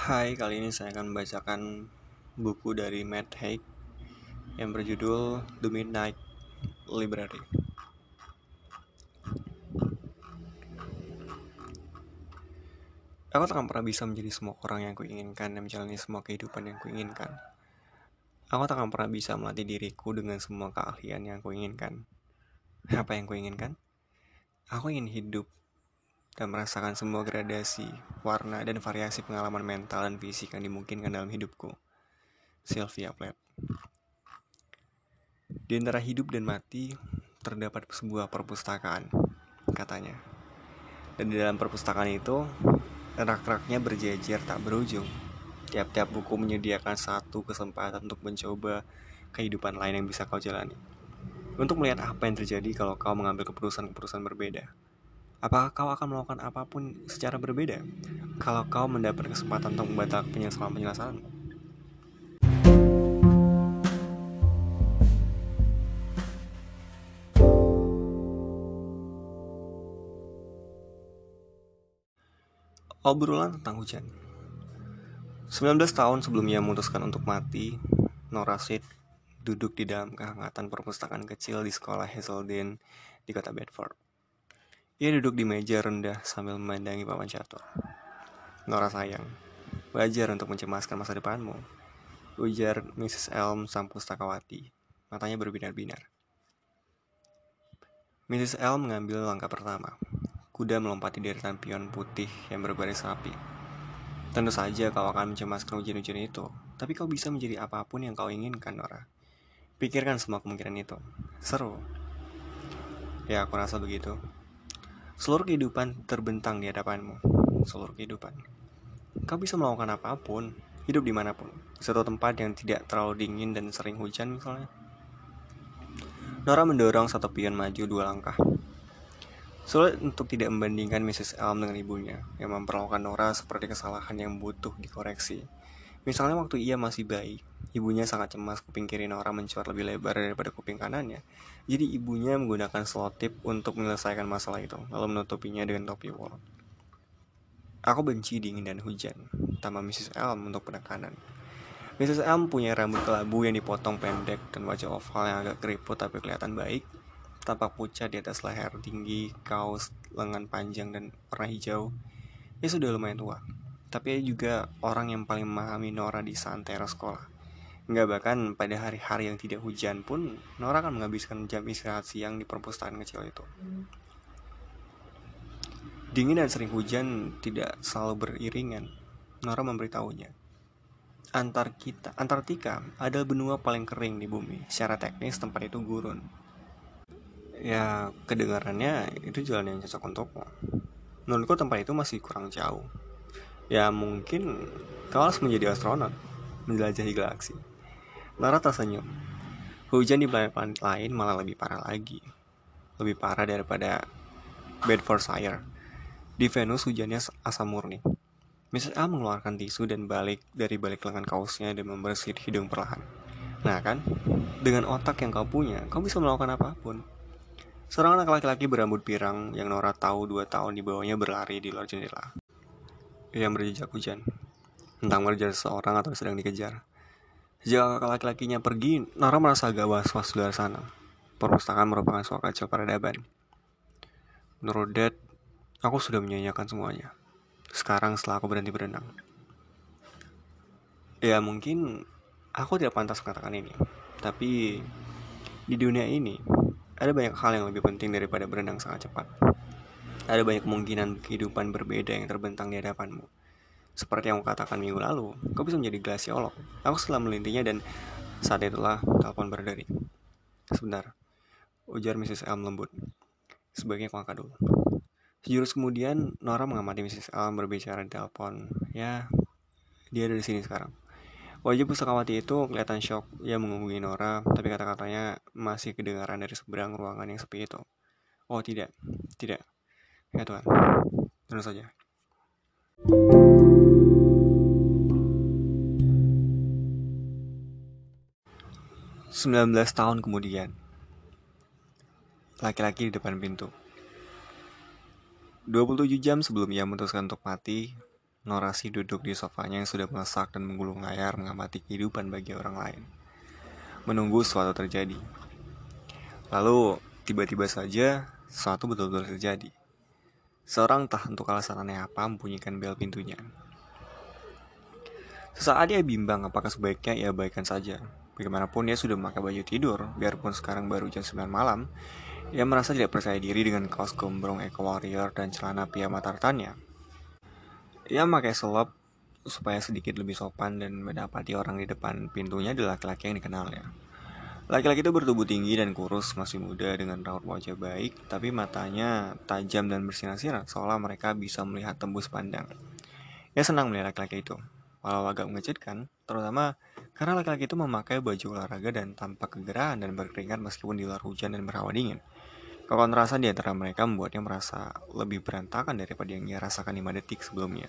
Hai, kali ini saya akan membacakan buku dari Matt Haig yang berjudul The Midnight Library. Aku tak akan pernah bisa menjadi semua orang yang kuinginkan dan menjalani semua kehidupan yang kuinginkan. Aku tak akan pernah bisa melatih diriku dengan semua keahlian yang kuinginkan. Apa yang kuinginkan? Aku ingin hidup dan merasakan semua gradasi, warna, dan variasi pengalaman mental dan fisik yang dimungkinkan dalam hidupku. Sylvia Plath Di antara hidup dan mati, terdapat sebuah perpustakaan, katanya. Dan di dalam perpustakaan itu, rak-raknya berjejer tak berujung. Tiap-tiap buku menyediakan satu kesempatan untuk mencoba kehidupan lain yang bisa kau jalani. Untuk melihat apa yang terjadi kalau kau mengambil keputusan-keputusan berbeda. Apakah kau akan melakukan apa pun secara berbeda kalau kau mendapat kesempatan untuk membatalkan penyesalan-penyesalanmu? Obrolan tentang hujan 19 tahun sebelum ia memutuskan untuk mati, Nora Sid duduk di dalam kehangatan perpustakaan kecil di sekolah Hazelden di kota Bedford. Ia duduk di meja rendah sambil memandangi papan catur. Nora sayang, wajar untuk mencemaskan masa depanmu. Ujar Mrs. Elm sang pustakawati. Matanya berbinar-binar. Mrs. Elm mengambil langkah pertama. Kuda melompati deretan pion putih yang berbaris rapi. Tentu saja kau akan mencemaskan ujian-ujian itu, tapi kau bisa menjadi apa pun yang kau inginkan, Nora. Pikirkan semua kemungkinan itu. Seru. Ya, aku rasa begitu. Seluruh kehidupan terbentang di hadapanmu. Seluruh kehidupan. Kau bisa melakukan apa pun, hidup di mana pun. Di satu tempat yang tidak terlalu dingin dan sering hujan misalnya. Nora mendorong satu pion maju dua langkah. Sulit untuk tidak membandingkan Mrs. Elm dengan ibunya, yang memperlakukan Nora seperti kesalahan yang butuh dikoreksi. Misalnya waktu ia masih bayi, ibunya sangat cemas kuping kiri Nora mencuat lebih lebar daripada kuping kanannya. Jadi ibunya menggunakan selotip untuk menyelesaikan masalah itu, lalu menutupinya dengan topi wol. Aku benci dingin dan hujan, tambah Mrs. Elm untuk penekanan. Mrs. Elm punya rambut kelabu yang dipotong pendek dan wajah oval yang agak keriput tapi kelihatan baik. Tampak pucat di atas leher tinggi, kaos, lengan panjang dan warna hijau. Ia sudah lumayan tua, tapi juga orang yang paling memahami Nora di santero sekolah. Enggak bahkan pada hari-hari yang tidak hujan pun Nora akan menghabiskan jam istirahat siang di perpustakaan kecil itu. Dingin dan sering hujan tidak selalu beriringan. Nora memberitahunya. Antar kita, Antartika adalah benua paling kering di bumi. Secara teknis tempat itu gurun. Ya, kedengarannya itu jalan yang cocok untukmu. Menurutku tempat itu masih kurang jauh Ya mungkin kau harus menjadi astronot, menjelajahi galaksi. Lara tersenyum. Hujan di planet-planet lain malah lebih parah lagi. Lebih parah daripada Bedfordshire. Di Venus hujannya asam murni. Mrs. A mengeluarkan tisu dan balik dari balik lengan kaosnya dan membersih hidung perlahan. Nah kan, dengan otak yang kau punya, kau bisa melakukan apa pun. Seorang anak laki-laki berambut pirang yang Nora tahu dua tahun di bawahnya berlari di luar jendela yang berjejak hujan tentang mengejar seseorang atau sedang dikejar. Sejak laki-lakinya pergi, Nara merasa agak was-was di luar sana. Perpustakaan merupakan suatu kacau peradaban. Menurut Dad, aku sudah menyanyikan semuanya. Sekarang setelah aku berhenti berenang. Ya mungkin aku tidak pantas mengatakan ini. Tapi di dunia ini, ada banyak hal yang lebih penting daripada berenang sangat cepat. Ada banyak kemungkinan kehidupan berbeda yang terbentang di hadapanmu. Seperti yang aku katakan minggu lalu, kau bisa menjadi glasiolog. Aku setelah melintinya dan saat itulah telepon berdering. Sebentar, ujar Mrs. Elm lembut. Sebaiknya aku angkat dulu. Sejurus kemudian, Nora mengamati Mrs. Elm berbicara di telepon. Ya, dia ada di sini sekarang. Wajah pusakawati itu kelihatan shock. Ia menghubungi Nora, tapi kata-katanya masih kedengaran dari seberang ruangan yang sepi itu. Oh tidak, tidak. Ya Tuhan, terus saja. thank you 19 tahun kemudian. Laki-laki di depan pintu. 27 jam sebelum ia memutuskan untuk mati, Norasi duduk di sofanya yang sudah melesak dan menggulung layar mengamati kehidupan bagi orang lain. Menunggu sesuatu terjadi. Lalu, tiba-tiba saja, sesuatu betul-betul terjadi. Seorang entah untuk alasan aneh apa membunyikan bel pintunya. Sesaat dia bimbang apakah sebaiknya ia abaikan saja, Bagaimanapun dia sudah memakai baju tidur, biarpun sekarang baru jam 9 malam, ia merasa tidak percaya diri dengan kaos gombrong Eco Warrior dan celana piyama tartannya. Ia memakai selop supaya sedikit lebih sopan dan mendapati orang di depan pintunya adalah laki-laki yang dikenalnya. Laki-laki itu bertubuh tinggi dan kurus, masih muda dengan raut wajah baik, tapi matanya tajam dan bersinar-sinar, seolah mereka bisa melihat tembus pandang. Ia senang melihat laki-laki itu, walau agak mengejutkan, terutama karena laki-laki itu memakai baju olahraga dan tampak kegerahan dan berkeringat meskipun di luar hujan dan berhawa dingin. Kekontrasan di antara mereka membuatnya merasa lebih berantakan daripada yang ia rasakan 5 detik sebelumnya.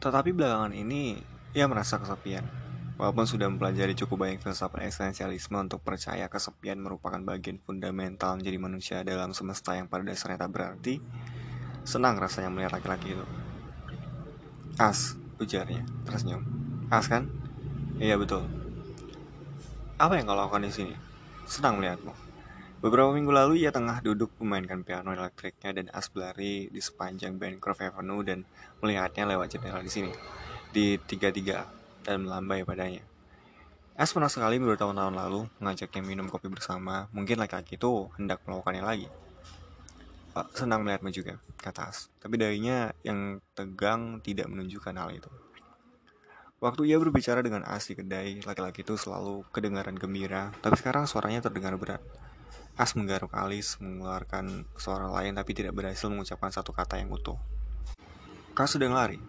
Tetapi belakangan ini, ia merasa kesepian. Walaupun sudah mempelajari cukup banyak filsafat eksistensialisme untuk percaya kesepian merupakan bagian fundamental menjadi manusia dalam semesta yang pada dasarnya tak berarti, senang rasanya melihat laki-laki itu. As, ujarnya, tersenyum. As kan? Iya betul. Apa yang kau lakukan di sini? Senang melihatmu. Beberapa minggu lalu ia tengah duduk memainkan piano elektriknya dan As berlari di sepanjang Bancroft Avenue dan melihatnya lewat jendela di sini, di tiga-tiga dan melambai padanya. As pernah sekali bertahun-tahun lalu mengajaknya minum kopi bersama, mungkin laki-laki itu hendak melakukannya lagi. Pak, senang melihatmu juga, kata As. Tapi darinya yang tegang tidak menunjukkan hal itu. Waktu ia berbicara dengan As di kedai, laki-laki itu selalu kedengaran gembira, tapi sekarang suaranya terdengar berat. As menggaruk alis, mengeluarkan suara lain tapi tidak berhasil mengucapkan satu kata yang utuh. Kau sedang lari?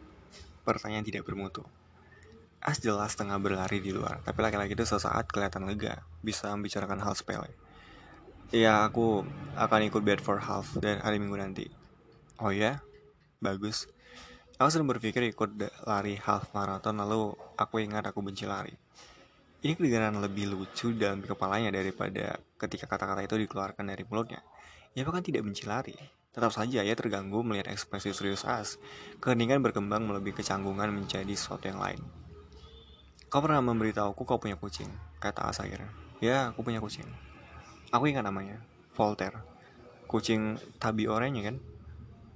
Pertanyaan tidak bermutu. As jelas tengah berlari di luar, tapi laki-laki itu sesaat kelihatan lega, bisa membicarakan hal sepele. Iya, aku akan ikut Bedford Half dan hari Minggu nanti. Oh ya? Bagus. Aku sedang berpikir ikut lari half marathon lalu aku ingat aku benci lari. Ini kedengaran lebih lucu dalam kepalanya daripada ketika kata-kata itu dikeluarkan dari mulutnya. Ia bahkan tidak benci lari. Tetap saja ia terganggu melihat ekspresi serius As. Keheningan berkembang melebihi kecanggungan menjadi sesuatu yang lain. Kau pernah memberitahuku kau punya kucing, kata As akhirnya. Ya, aku punya kucing. Aku ingat namanya, Voltaire. Kucing tabi oranye kan?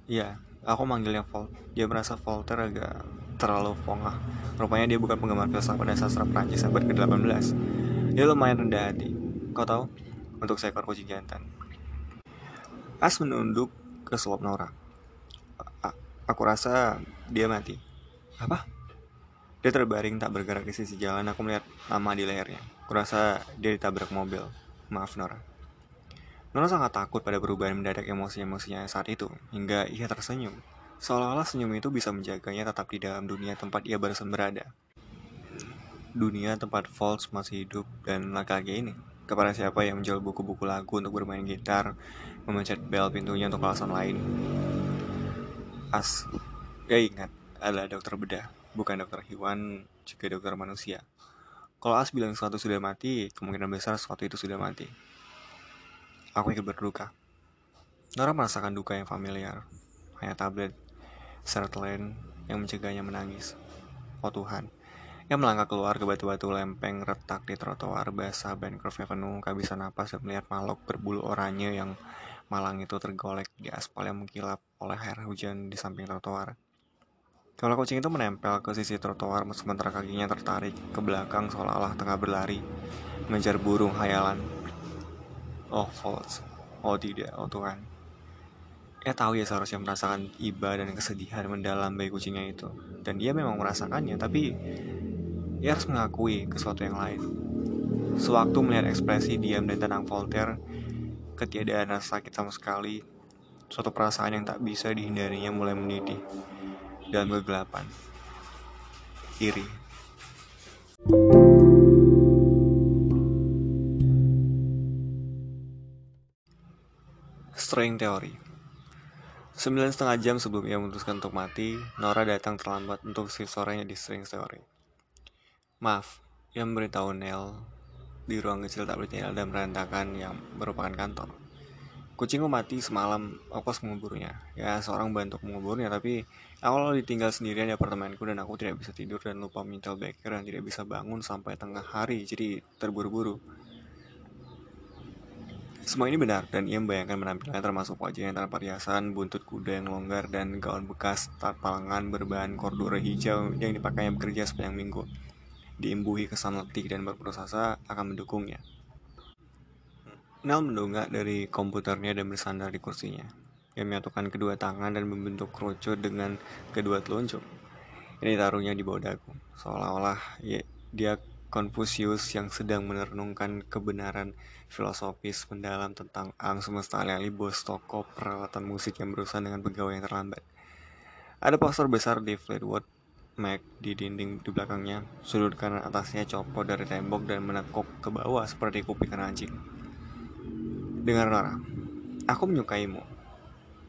Iya, aku manggilnya Volt. Dia merasa Voltaire agak terlalu pongah. Rupanya dia bukan penggemar filsafat dan sastra Prancis abad ke-18. Dia lumayan rendah hati. Kau tahu? Untuk seekor kucing jantan. As menunduk ke selop Nora. A aku rasa dia mati. Apa? Dia terbaring tak bergerak di sisi jalan. Aku melihat nama di lehernya. Kurasa dia ditabrak mobil. Maaf Nora. Nora sangat takut pada perubahan mendadak emosi-emosinya saat itu, hingga ia tersenyum. Seolah-olah senyum itu bisa menjaganya tetap di dalam dunia tempat ia barusan berada. Dunia tempat Falls masih hidup dan laki-laki ini. Kepada siapa yang menjual buku-buku lagu untuk bermain gitar, memencet bel pintunya untuk alasan lain. As, ya ingat, adalah dokter bedah, bukan dokter hewan, juga dokter manusia. Kalau As bilang sesuatu sudah mati, kemungkinan besar sesuatu itu sudah mati. Aku ikut berduka. Nora merasakan duka yang familiar. Hanya tablet Sertland yang mencegahnya menangis. Oh Tuhan, yang melangkah keluar ke batu-batu lempeng retak di trotoar basah Bancroft Avenue, bisa napas dan melihat makhluk berbulu oranye yang malang itu tergolek di aspal yang mengkilap oleh air hujan di samping trotoar. Kalau kucing itu menempel ke sisi trotoar sementara kakinya tertarik ke belakang seolah-olah tengah berlari, mengejar burung hayalan. Oh, false. Oh tidak, oh Tuhan. Ia tahu ya seharusnya merasakan iba dan kesedihan mendalam bagi kucingnya itu. Dan dia memang merasakannya, tapi ia harus mengakui ke sesuatu yang lain. Sewaktu melihat ekspresi diam dan tenang Voltaire, ketiadaan rasa sakit sama sekali, suatu perasaan yang tak bisa dihindarinya mulai mendidih dalam kegelapan. Iri. String Theory Sembilan setengah jam sebelum ia memutuskan untuk mati, Nora datang terlambat untuk shift sorenya di String Story. Maaf, ia memberitahu Nell di ruang kecil tak berjendela dan berantakan yang merupakan kantor. Kucingku mati semalam, aku harus menguburnya. Ya, seorang bantu menguburnya, tapi Awal ditinggal sendirian di apartemenku dan aku tidak bisa tidur dan lupa mintel beker dan tidak bisa bangun sampai tengah hari, jadi terburu-buru. Semua ini benar, dan ia membayangkan penampilannya termasuk wajah yang tanpa riasan, buntut kuda yang longgar, dan gaun bekas tanpa lengan berbahan kordura hijau yang dipakainya bekerja sepanjang minggu. Diimbuhi kesan letih dan berputus asa akan mendukungnya. Nel mendongak dari komputernya dan bersandar di kursinya. Ia menyatukan kedua tangan dan membentuk kerucut dengan kedua telunjuk. Ini taruhnya di bawah dagu, seolah-olah dia Konfusius yang sedang merenungkan kebenaran filosofis mendalam tentang alam semesta alih-alih bos toko peralatan musik yang berusaha dengan pegawai yang terlambat. Ada poster besar di Fleetwood Mac di dinding di belakangnya, sudut kanan atasnya copot dari tembok dan menekuk ke bawah seperti kuping anjing. Dengar Nora, aku menyukaimu.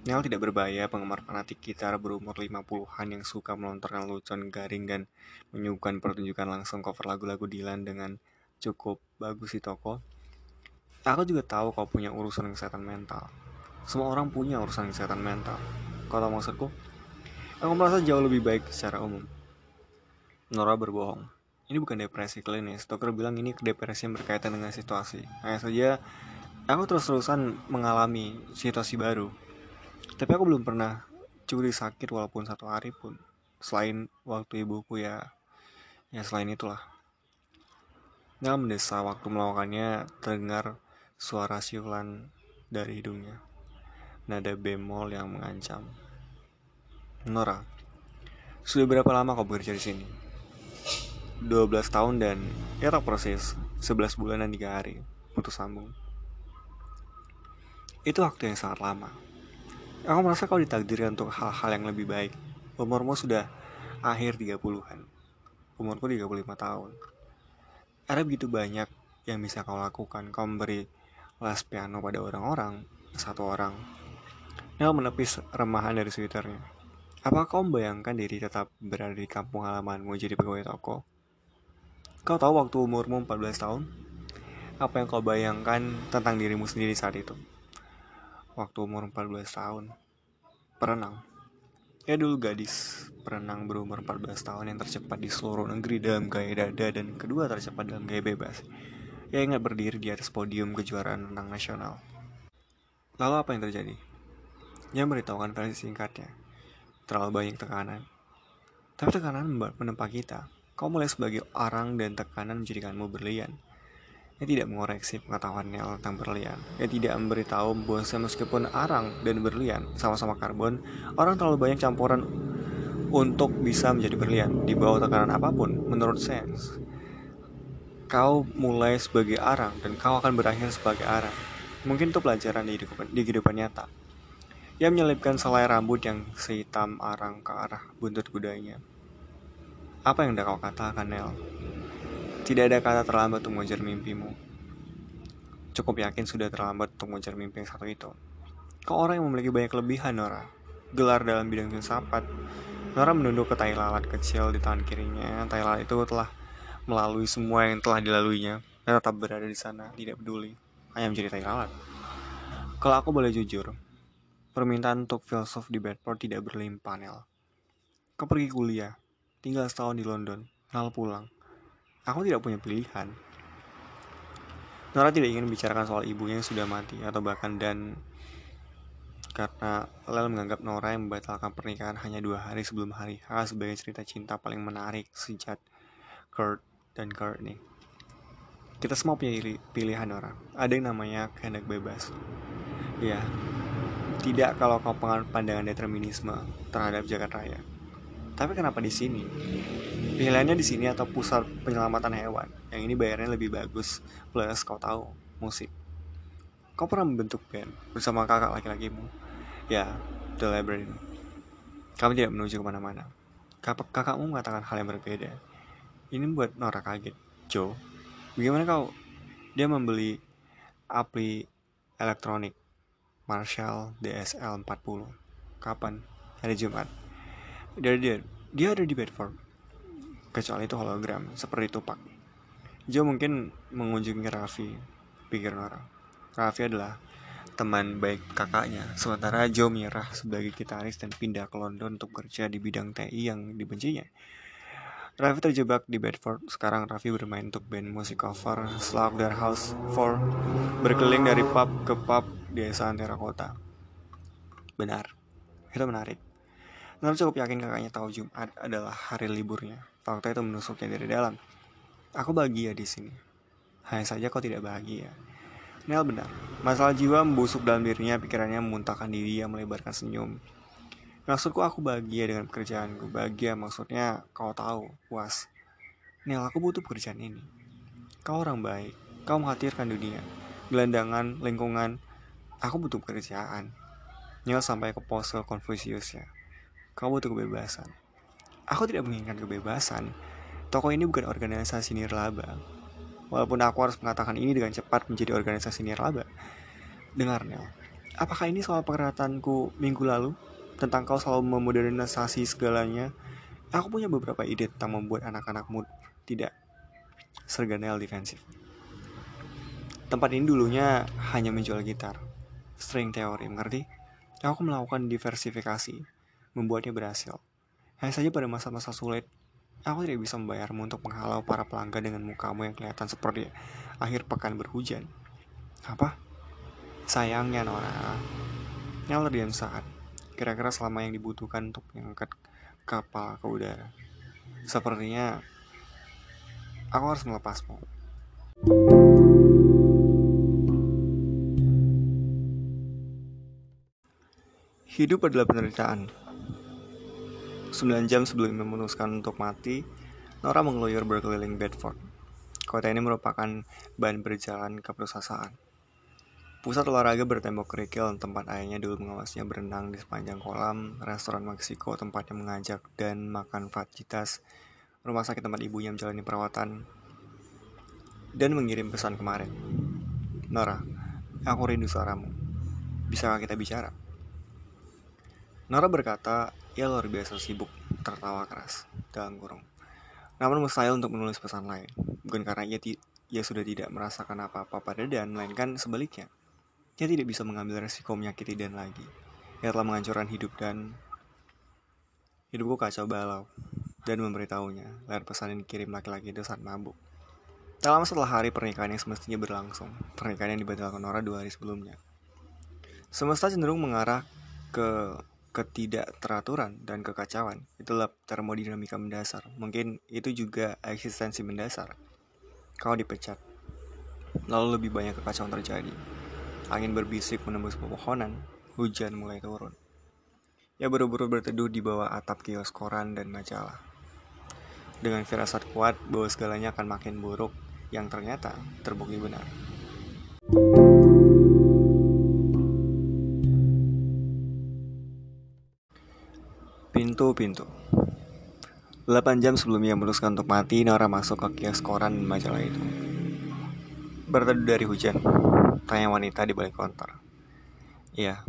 Nel tidak berbahaya, penggemar fanatik gitar berumur 50-an yang suka melontarkan lucon garing dan menyuguhkan pertunjukan langsung cover lagu-lagu Dylan dengan cukup bagus di toko. Aku juga tahu kau punya urusan kesehatan mental. Semua orang punya urusan kesehatan mental. Kau tahu maksudku? Aku merasa jauh lebih baik secara umum. Nora berbohong. Ini bukan depresi klinis. Dokter bilang ini depresi yang berkaitan dengan situasi. Hanya saja, aku terus-terusan mengalami situasi baru tapi aku belum pernah curi sakit walaupun satu hari pun. Selain waktu ibuku ya. Ya selain itulah. Nel mendesa waktu melakukannya terdengar suara siulan dari hidungnya. Nada bemol yang mengancam. Nora sudah berapa lama kau bekerja di sini? 12 tahun dan tak proses 11 bulan dan 3 hari. Putus sambung. Itu waktu yang sangat lama Aku merasa kau ditakdirkan untuk hal-hal yang lebih baik. Umurmu sudah akhir 30-an. Umurku 35 tahun. Ada begitu banyak yang bisa kau lakukan. Kau memberi les piano pada orang-orang, satu orang. Nel menepis remahan dari sweaternya. Apa kau membayangkan diri tetap berada di kampung halamanmu jadi pegawai toko? Kau tahu waktu umurmu 14 tahun? Apa yang kau bayangkan tentang dirimu sendiri saat itu? Waktu umur 14 tahun. Perenang. Ya dulu gadis perenang berumur 14 tahun yang tercepat di seluruh negeri dalam gaya dada dan kedua tercepat dalam gaya bebas. Ya ingat berdiri di atas podium kejuaraan renang nasional. Lalu apa yang terjadi? Dia memberitahukan versi singkatnya. Terlalu banyak tekanan. Tapi tekanan menempa kita. Kau mulai sebagai orang dan tekanan menjadikanmu berlian. Ia tidak mengoreksi pengetahuannya tentang berlian. Ia tidak memberitahu bahwa meskipun arang dan berlian sama-sama karbon, orang terlalu banyak campuran untuk bisa menjadi berlian di bawah tekanan apa pun menurut sains. Kau mulai sebagai arang dan kau akan berakhir sebagai arang. Mungkin itu pelajaran di kehidupan, di kehidupan nyata. Ia menyelipkan selai rambut yang sehitam arang ke arah buntut kudanya. Apa yang dah kau katakan, Nel? Tidak ada kata terlambat untuk mengejar mimpimu. Cukup yakin sudah terlambat untuk mengejar mimpi yang satu itu. Kau orang yang memiliki banyak kelebihan, Nora. Gelar dalam bidang filsafat. Nora menunduk ke tai lalat kecil di tangan kirinya. Tai lalat itu telah melalui semua yang telah dilaluinya dan tetap berada di sana, tidak peduli. Hanya menjadi tai lalat. Kalau aku boleh jujur, permintaan untuk filsuf di Bedford tidak berlimpah, Nel. Kau pergi kuliah, tinggal setahun di London, lalu pulang. Aku tidak punya pilihan. Nora tidak ingin membicarakan soal ibunya yang sudah mati atau bahkan dan karena Lel menganggap Nora yang membatalkan pernikahan hanya dua hari sebelum hari H sebagai cerita cinta paling menarik sejak Kurt dan Courtney. Kita semua punya pilihan Nora. Ada yang namanya kehendak bebas. Ya, tidak kalau kau pandangan determinisme terhadap jagat raya. Tapi kenapa di sini? Pilihannya di sini atau pusat penyelamatan hewan. Yang ini bayarnya lebih bagus. Plus kau tahu musik. Kau pernah membentuk band bersama kakak laki-lakimu? Ya, The Labyrinth. Kamu tidak menuju ke mana-mana. Kakak kakakmu mengatakan hal yang berbeda. Ini membuat Nora kaget. Joe, bagaimana kau? Dia membeli api elektronik Marshall DSL 40. Kapan? Hari Jumat dia dia dia ada di Bedford kecuali itu hologram seperti Tupac Joe mungkin mengunjungi Raffi pikir Nora Raffi adalah teman baik kakaknya. Sementara Joe mirah sebagai gitaris dan pindah ke London untuk kerja di bidang TI yang dibencinya. Raffi terjebak di Bedford. Sekarang Raffi bermain untuk band musik cover Slaughter House 4 berkeliling dari pub ke pub di desa antara kota. Benar, itu menarik. Nora cukup yakin kakaknya tahu Jumat adalah hari liburnya. Fakta itu menusuknya dari dalam. Aku bahagia di sini. Hanya saja kau tidak bahagia. Nel benar. Masalah jiwa membusuk dalam dirinya, pikirannya memuntahkan diri yang melebarkan senyum. Maksudku aku bahagia dengan pekerjaanku. Bahagia maksudnya kau tahu, puas. Nel, aku butuh pekerjaan ini. Kau orang baik. Kau menghatirkan dunia. Gelandangan, lingkungan. Aku butuh pekerjaan. Nel sampai ke pose Confucius ya. Kau butuh kebebasan. Aku tidak menginginkan kebebasan. Toko ini bukan organisasi nirlaba. Walaupun aku harus mengatakan ini dengan cepat menjadi organisasi nirlaba. Dengar Nel, apakah ini soal perkataanku minggu lalu? Tentang kau selalu memodernisasi segalanya? Aku punya beberapa ide tentang membuat anak-anakmu tidak serganel defensif. Tempat ini dulunya hanya menjual gitar, string teori, mengerti? Aku melakukan diversifikasi, membuatnya berhasil. Hanya saja pada masa-masa sulit, Aku tidak bisa membayarmu untuk menghalau para pelanggan dengan mukamu yang kelihatan seperti akhir pekan berhujan. Apa? Sayangnya Nora, yang terdiam saat. Kira-kira selama yang dibutuhkan untuk mengangkat kapal ke udara. Sepertinya aku harus melepasmu. Hidup adalah penderitaan. 9 jam sebelum memutuskan untuk mati, Nora mengeluyur berkeliling Bedford. Kota ini merupakan bahan berjalan ke perusahaan. Pusat olahraga bertembok kerikil tempat ayahnya dulu mengawasinya berenang di sepanjang kolam, restoran Meksiko tempatnya mengajak dan makan fajitas, rumah sakit tempat ibunya menjalani perawatan, dan mengirim pesan kemarin. Nora, aku rindu suaramu. Bisakah kita bicara? Nora berkata, ia luar biasa sibuk, tertawa keras, dalam kurung. Namun mustahil untuk menulis pesan lain, bukan karena ia, ia sudah tidak merasakan apa-apa pada Dan, melainkan sebaliknya. Ia tidak bisa mengambil resiko menyakiti Dan lagi. Ia telah menghancurkan hidup Dan. Hidupku kacau balau, dan memberitahunya lewat pesan yang dikirim laki-laki itu saat mabuk. Tak lama setelah hari pernikahan yang semestinya berlangsung, pernikahan yang dibatalkan Nora dua hari sebelumnya. Semesta cenderung mengarah ke ketidakteraturan dan kekacauan. Itulah termodinamika mendasar. Mungkin itu juga eksistensi mendasar. Kau dipecat. Lalu lebih banyak kekacauan terjadi. Angin berbisik menembus pepohonan. Hujan mulai turun. Ya buru-buru berteduh di bawah atap kios koran dan majalah. Dengan firasat kuat bahwa segalanya akan makin buruk yang ternyata terbukti benar. Pintu-pintu 8 jam sebelum ia memutuskan untuk mati, Nora masuk ke kios koran dan majalah itu. Berteduh dari hujan, tanya wanita di balik konter. Iya,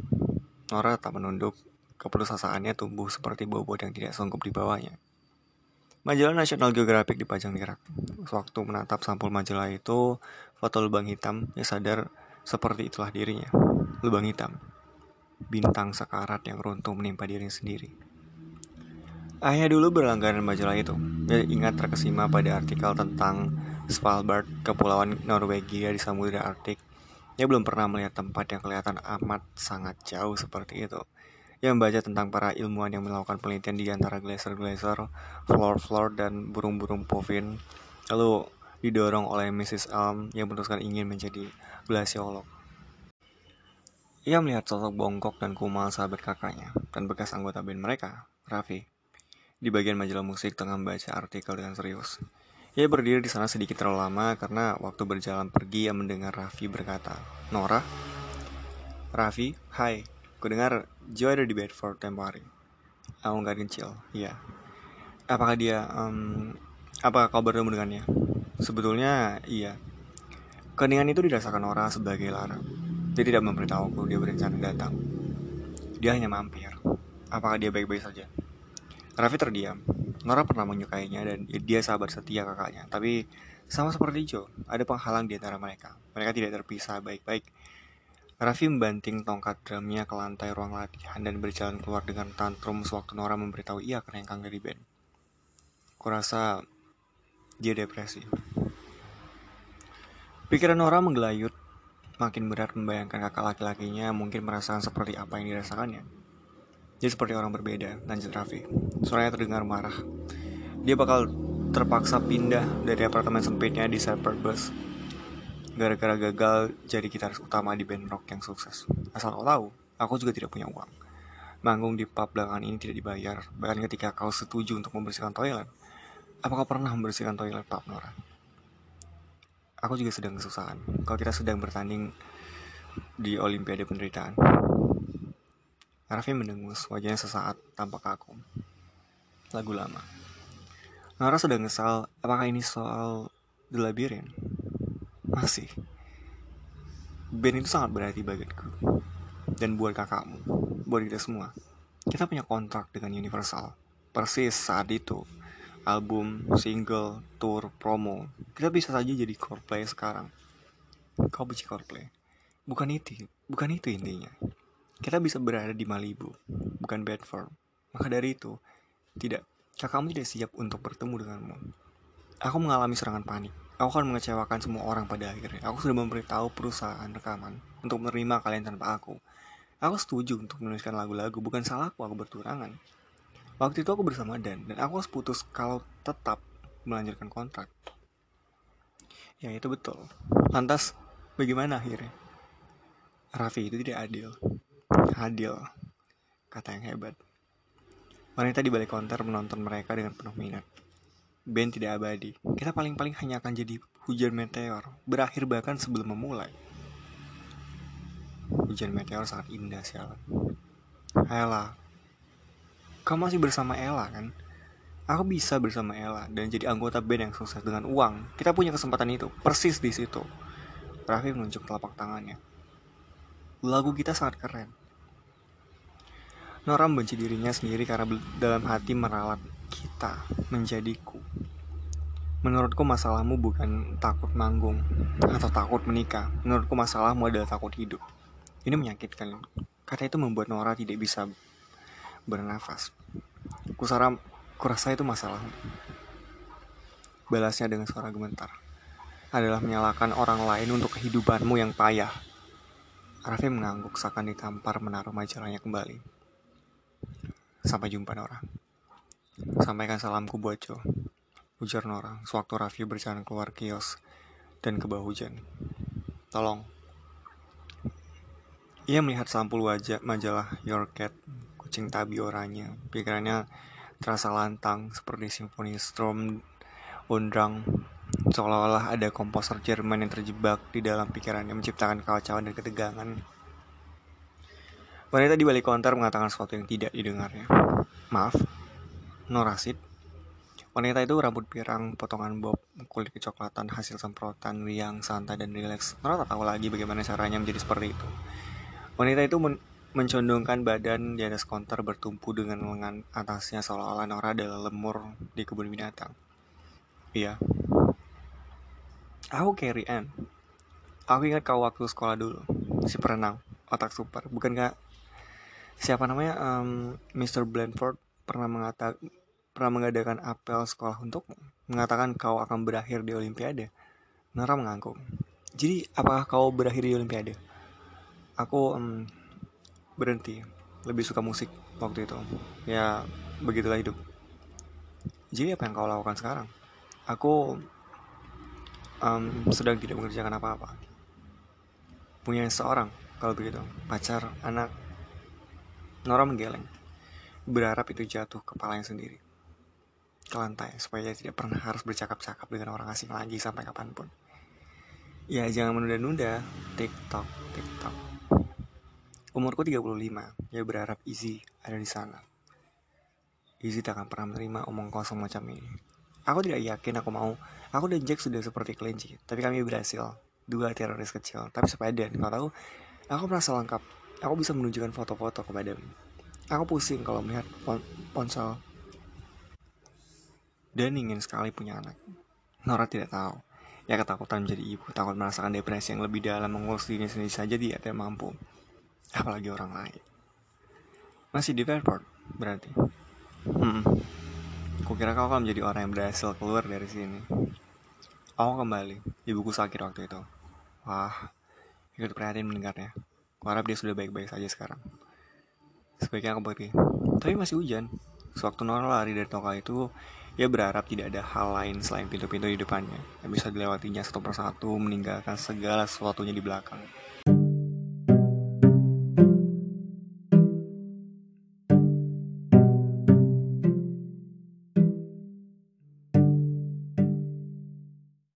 Nora tak menunduk, keputusasaannya tumbuh seperti bobot yang tidak sanggup dibawanya. Majalah National Geographic dipajang di rak. Sewaktu menatap sampul majalah itu, foto lubang hitam, ia sadar seperti itulah dirinya. Lubang hitam. Bintang sekarat yang runtuh menimpa diri sendiri. Ayah dulu berlangganan majalah itu. Dia ingat terkesima pada artikel tentang Svalbard, kepulauan Norwegia di Samudra Arktik. Dia belum pernah melihat tempat yang kelihatan amat sangat jauh seperti itu. Ia membaca tentang para ilmuwan yang melakukan penelitian di antara glacier-glacier, floor-floor, dan burung-burung povin. Lalu didorong oleh Mrs. Elm yang memutuskan ingin menjadi glasiolog. Ia melihat sosok bongkok dan kumal sahabat kakaknya dan bekas anggota band mereka, Raffi, di bagian majalah musik tengah membaca artikel dengan serius. Ia berdiri di sana sedikit terlalu lama karena waktu berjalan pergi ia mendengar Raffi berkata, Nora? Raffi, hai, ku dengar Joe ada di Bedford tempo hari. Aku nggak kecil, iya. Apakah dia, um, apakah kau bertemu dengannya? Sebetulnya, iya. Keningan itu dirasakan Nora sebagai Lara. Dia tidak memberitahuku dia berencana datang. Dia hanya mampir. Apakah dia baik-baik saja? Raffi terdiam. Nora pernah menyukainya dan dia sahabat setia kakaknya. Tapi sama seperti Joe, ada penghalang di antara mereka. Mereka tidak terpisah baik-baik. Raffi membanting tongkat drumnya ke lantai ruang latihan dan berjalan keluar dengan tantrum sewaktu Nora memberitahu ia kerengkang dari band. Kurasa dia depresi. Pikiran Nora menggelayut, makin berat membayangkan kakak laki-lakinya mungkin merasakan seperti apa yang dirasakannya. Dia seperti orang berbeda, lanjut Raffi. Suaranya terdengar marah. Dia bakal terpaksa pindah dari apartemen sempitnya di Bus gara-gara gagal jadi gitaris utama di band rock yang sukses. Asal kau tahu, aku juga tidak punya uang. Manggung di pub belakangan ini tidak dibayar, bahkan ketika kau setuju untuk membersihkan toilet. Apa kau pernah membersihkan toilet, Pak Nora? Aku juga sedang kesusahan. Kalau kita sedang bertanding di Olimpiade Penderitaan. Raffi mendengus, wajahnya sesaat tampak kaku. Lagu lama. Nora sedang ngesal, apakah ini soal The Labyrinth? Masih. Band itu sangat berarti bagiku. Dan buat kakakmu, buat kita semua. Kita punya kontrak dengan Universal. Persis saat itu. Album, single, tour, promo. Kita bisa saja jadi Coldplay sekarang. Kau benci Coldplay. Bukan itu, bukan itu intinya. Kita bisa berada di Malibu, bukan Bedford. Maka dari itu, tidak, kakakmu tidak siap untuk bertemu denganmu. Aku mengalami serangan panik Aku akan mengecewakan semua orang pada akhirnya. Aku sudah memberitahu perusahaan rekaman untuk menerima kalian tanpa aku. Aku setuju untuk menuliskan lagu-lagu, bukan salahku aku berturangan. Waktu itu aku bersama Dan, dan aku harus putus kalau tetap melanjutkan kontrak. Ya itu betul. Lantas, bagaimana akhirnya? Raffi itu tidak adil. Adil, kata yang hebat. Wanita di balik konter menonton mereka dengan penuh minat band tidak abadi. Kita paling-paling hanya akan jadi hujan meteor, berakhir bahkan sebelum memulai. Hujan meteor sangat indah sialan. Ella, kamu masih bersama Ella kan? Aku bisa bersama Ella dan jadi anggota band yang sukses dengan uang. Kita punya kesempatan itu, persis di situ. Raffi menunjuk telapak tangannya. Lagu kita sangat keren. Nora membenci dirinya sendiri karena dalam hati meralat kita menjadiku. Menurutku masalahmu bukan takut manggung atau takut menikah. Menurutku masalahmu adalah takut hidup. Ini menyakitkan. Kata itu membuat Nora tidak bisa bernafas. Kusara, kurasa itu masalah. Balasnya dengan suara gemetar. Adalah menyalahkan orang lain untuk kehidupanmu yang payah. Raffi mengangguk seakan ditampar menaruh majalahnya kembali. Sampai jumpa Nora. Sampaikan salamku buat Joe ujar Nora sewaktu Raffi berjalan keluar kios dan ke bawah hujan. Tolong. Ia melihat sampul wajah majalah Your Cat, kucing tabi oranye. Pikirannya terasa lantang seperti simfoni Strom Undrang. Seolah-olah ada komposer Jerman yang terjebak di dalam pikirannya menciptakan kekacauan dan ketegangan. Wanita di balik konter mengatakan sesuatu yang tidak didengarnya. Maaf, Norasid, Wanita itu rambut pirang, potongan bob, kulit kecoklatan, hasil semprotan, riang, santai, dan rileks. Nora tak tahu lagi bagaimana caranya menjadi seperti itu. Wanita itu men mencondongkan badan di atas konter bertumpu dengan lengan atasnya seolah-olah Nora adalah lemur di kebun binatang. Iya. Aku Carrie Ann. Aku ingat kau waktu sekolah dulu. Si perenang, otak super. Bukankah siapa namanya um, Mr. Blandford pernah mengatakan pernah mengadakan apel sekolah untukmu, mengatakan kau akan berakhir di Olimpiade. Nara mengangguk. Jadi, apakah kau berakhir di Olimpiade? Aku um, berhenti, lebih suka musik waktu itu. Ya, begitulah hidup. Jadi, apa yang kau lakukan sekarang? Aku um, sedang tidak mengerjakan apa-apa. Punya seorang, kalau begitu, pacar, anak. Nora menggeleng, berharap itu jatuh kepalanya sendiri ke lantai supaya tidak pernah harus bercakap-cakap dengan orang asing lagi sampai kapan pun. Ya jangan menunda-nunda TikTok, TikTok. Umurku 35, ya berharap Easy ada di sana. Easy tak akan pernah menerima omong kosong macam ini. Aku tidak yakin aku mau. Aku dan Jack sudah seperti kelinci, tapi kami berhasil. Dua teroris kecil, tapi sepadan. Kau tahu, aku merasa lengkap. Aku bisa menunjukkan foto-foto kepadamu. Aku pusing kalau melihat ponsel dan ingin sekali punya anak. Nora tidak tahu. Ya ketakutan menjadi ibu, takut merasakan depresi yang lebih dalam mengurus dirinya sendiri saja dia tidak mampu. Apalagi orang lain. Masih di Fairport, berarti. Hmm. Kukira kau akan menjadi orang yang berhasil keluar dari sini. Aku kembali. Ibuku sakit waktu itu. Wah, ikut prihatin mendengarnya. Kuharap dia sudah baik-baik saja sekarang. Sebaiknya aku pergi. Tapi masih hujan. Sewaktu Nora lari dari toko itu, ia berharap tidak ada hal lain selain pintu-pintu di depannya yang bisa dilewatinya satu persatu meninggalkan segala sesuatunya di belakang.